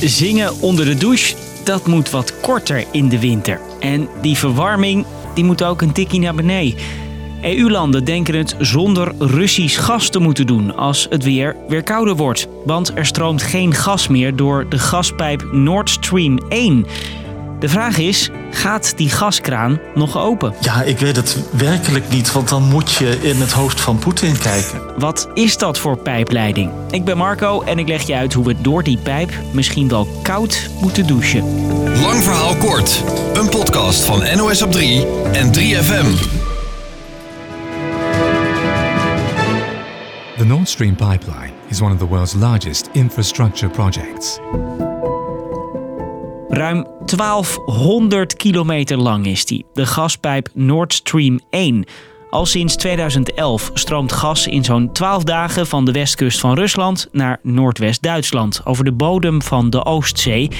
Zingen onder de douche, dat moet wat korter in de winter. En die verwarming, die moet ook een tikkie naar beneden. EU-landen denken het zonder Russisch gas te moeten doen als het weer weer kouder wordt. Want er stroomt geen gas meer door de gaspijp Nord Stream 1. De vraag is, gaat die gaskraan nog open? Ja, ik weet het werkelijk niet, want dan moet je in het hoofd van Poetin kijken. Wat is dat voor pijpleiding? Ik ben Marco en ik leg je uit hoe we door die pijp misschien wel koud moeten douchen. Lang verhaal kort. Een podcast van NOS op 3 en 3FM. The Nord Stream pipeline is one of the world's largest infrastructure projects. Ruim 1200 kilometer lang is die, de gaspijp Nord Stream 1. Al sinds 2011 stroomt gas in zo'n 12 dagen van de westkust van Rusland naar Noordwest-Duitsland over de bodem van de Oostzee,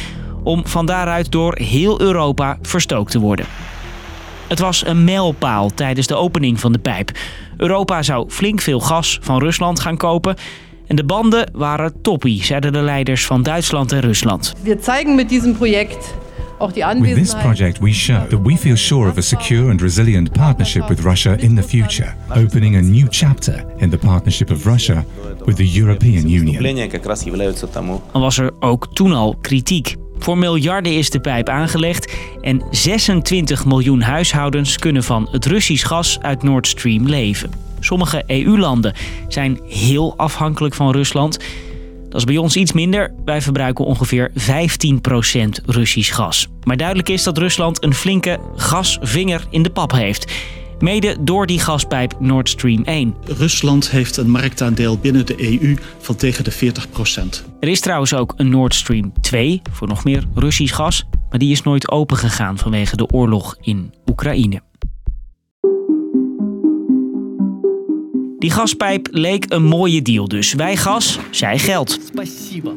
om van daaruit door heel Europa verstookt te worden. Het was een mijlpaal tijdens de opening van de pijp. Europa zou flink veel gas van Rusland gaan kopen. En de banden waren toppie, zeiden de leiders van Duitsland en Rusland. We zeigen met diesem project ook die With this project, we show that we feel sure of a secure and resilient partnership with Russia in the future, opening a new chapter in the partnership of Russia with the European Union. Dan was er ook toen al kritiek. Voor miljarden is de pijp aangelegd en 26 miljoen huishoudens kunnen van het Russisch gas uit Nord Stream leven. Sommige EU-landen zijn heel afhankelijk van Rusland. Dat is bij ons iets minder. Wij verbruiken ongeveer 15% Russisch gas. Maar duidelijk is dat Rusland een flinke gasvinger in de pap heeft. Mede door die gaspijp Nord Stream 1. Rusland heeft een marktaandeel binnen de EU van tegen de 40% Er is trouwens ook een Nord Stream 2 voor nog meer Russisch gas. Maar die is nooit opengegaan vanwege de oorlog in Oekraïne. Die gaspijp leek een mooie deal dus. Wij gas, zij geld.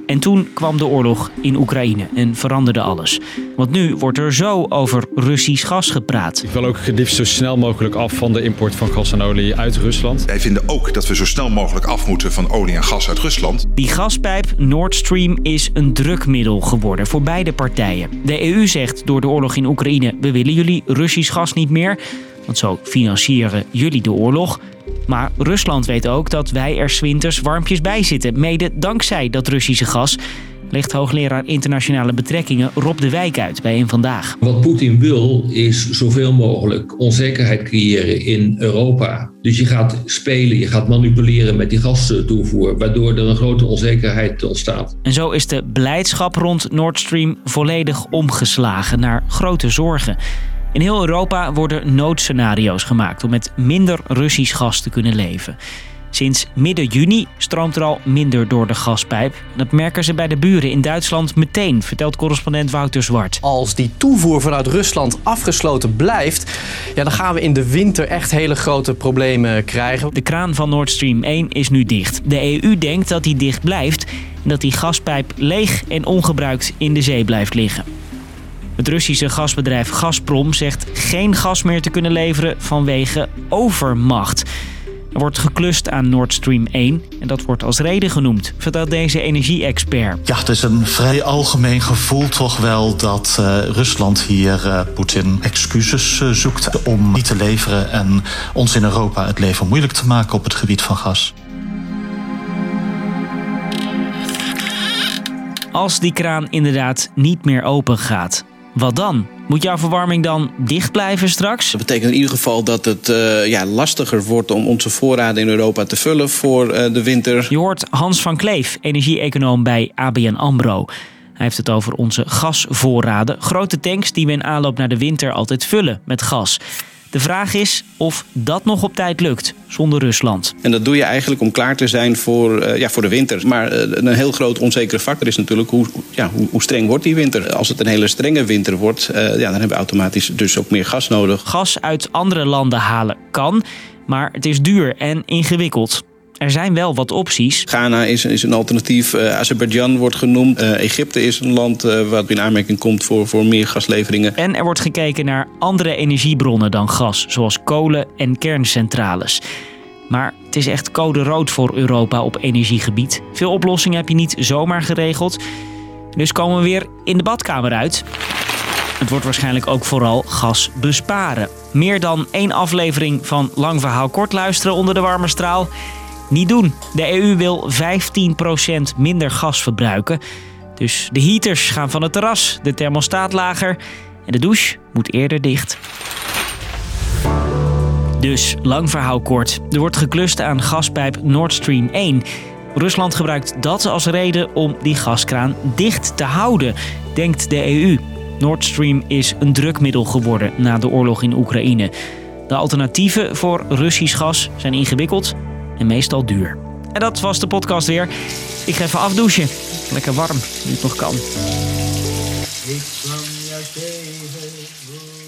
En toen kwam de oorlog in Oekraïne en veranderde alles. Want nu wordt er zo over Russisch gas gepraat. Ik wil ook het liefst zo snel mogelijk af van de import van gas en olie uit Rusland. Wij vinden ook dat we zo snel mogelijk af moeten van olie en gas uit Rusland. Die gaspijp Nord Stream is een drukmiddel geworden voor beide partijen. De EU zegt door de oorlog in Oekraïne: we willen jullie Russisch gas niet meer. Want zo financieren jullie de oorlog. Maar Rusland weet ook dat wij er zwinters warmpjes bij zitten. Mede dankzij dat Russische gas. Legt hoogleraar internationale betrekkingen Rob de Wijk uit bij een vandaag. Wat Poetin wil is zoveel mogelijk onzekerheid creëren in Europa. Dus je gaat spelen, je gaat manipuleren met die gastoevoer, waardoor er een grote onzekerheid ontstaat. En zo is de blijdschap rond Nord Stream volledig omgeslagen naar grote zorgen. In heel Europa worden noodscenario's gemaakt om met minder Russisch gas te kunnen leven. Sinds midden juni stroomt er al minder door de gaspijp. Dat merken ze bij de buren in Duitsland meteen, vertelt correspondent Wouter Zwart. Als die toevoer vanuit Rusland afgesloten blijft, ja, dan gaan we in de winter echt hele grote problemen krijgen. De kraan van Nord Stream 1 is nu dicht. De EU denkt dat die dicht blijft en dat die gaspijp leeg en ongebruikt in de zee blijft liggen. Het Russische gasbedrijf Gazprom zegt geen gas meer te kunnen leveren vanwege overmacht. Er wordt geklust aan Nord Stream 1 en dat wordt als reden genoemd, vertelt deze energie-expert. Ja, het is een vrij algemeen gevoel toch wel dat uh, Rusland hier uh, Poetin excuses uh, zoekt om niet te leveren en ons in Europa het leven moeilijk te maken op het gebied van gas. Als die kraan inderdaad niet meer open gaat, wat dan? Moet jouw verwarming dan dicht blijven straks? Dat betekent in ieder geval dat het uh, ja, lastiger wordt om onze voorraden in Europa te vullen voor uh, de winter. Je hoort Hans van Kleef, energie-econoom bij ABN AMRO. Hij heeft het over onze gasvoorraden. Grote tanks die we in aanloop naar de winter altijd vullen met gas. De vraag is of dat nog op tijd lukt zonder Rusland. En dat doe je eigenlijk om klaar te zijn voor, uh, ja, voor de winter. Maar uh, een heel groot onzekere factor is natuurlijk hoe, ja, hoe, hoe, streng wordt die winter. Als het een hele strenge winter wordt, uh, ja, dan hebben we automatisch dus ook meer gas nodig. Gas uit andere landen halen kan, maar het is duur en ingewikkeld. Er zijn wel wat opties. Ghana is, is een alternatief. Uh, Azerbeidzjan wordt genoemd. Uh, Egypte is een land uh, wat in aanmerking komt voor, voor meer gasleveringen. En er wordt gekeken naar andere energiebronnen dan gas, zoals kolen en kerncentrales. Maar het is echt code rood voor Europa op energiegebied. Veel oplossingen heb je niet zomaar geregeld. Dus komen we weer in de badkamer uit. Het wordt waarschijnlijk ook vooral gas besparen. Meer dan één aflevering van Lang Verhaal Kort luisteren onder de warme straal. Niet doen. De EU wil 15% minder gas verbruiken. Dus de heaters gaan van het terras, de thermostaat lager en de douche moet eerder dicht. Dus, lang verhaal kort. Er wordt geklust aan gaspijp Nord Stream 1. Rusland gebruikt dat als reden om die gaskraan dicht te houden, denkt de EU. Nord Stream is een drukmiddel geworden na de oorlog in Oekraïne. De alternatieven voor Russisch gas zijn ingewikkeld en meestal duur. En dat was de podcast weer. Ik ga even afdouchen. Lekker warm, nu het nog kan. Ik juist even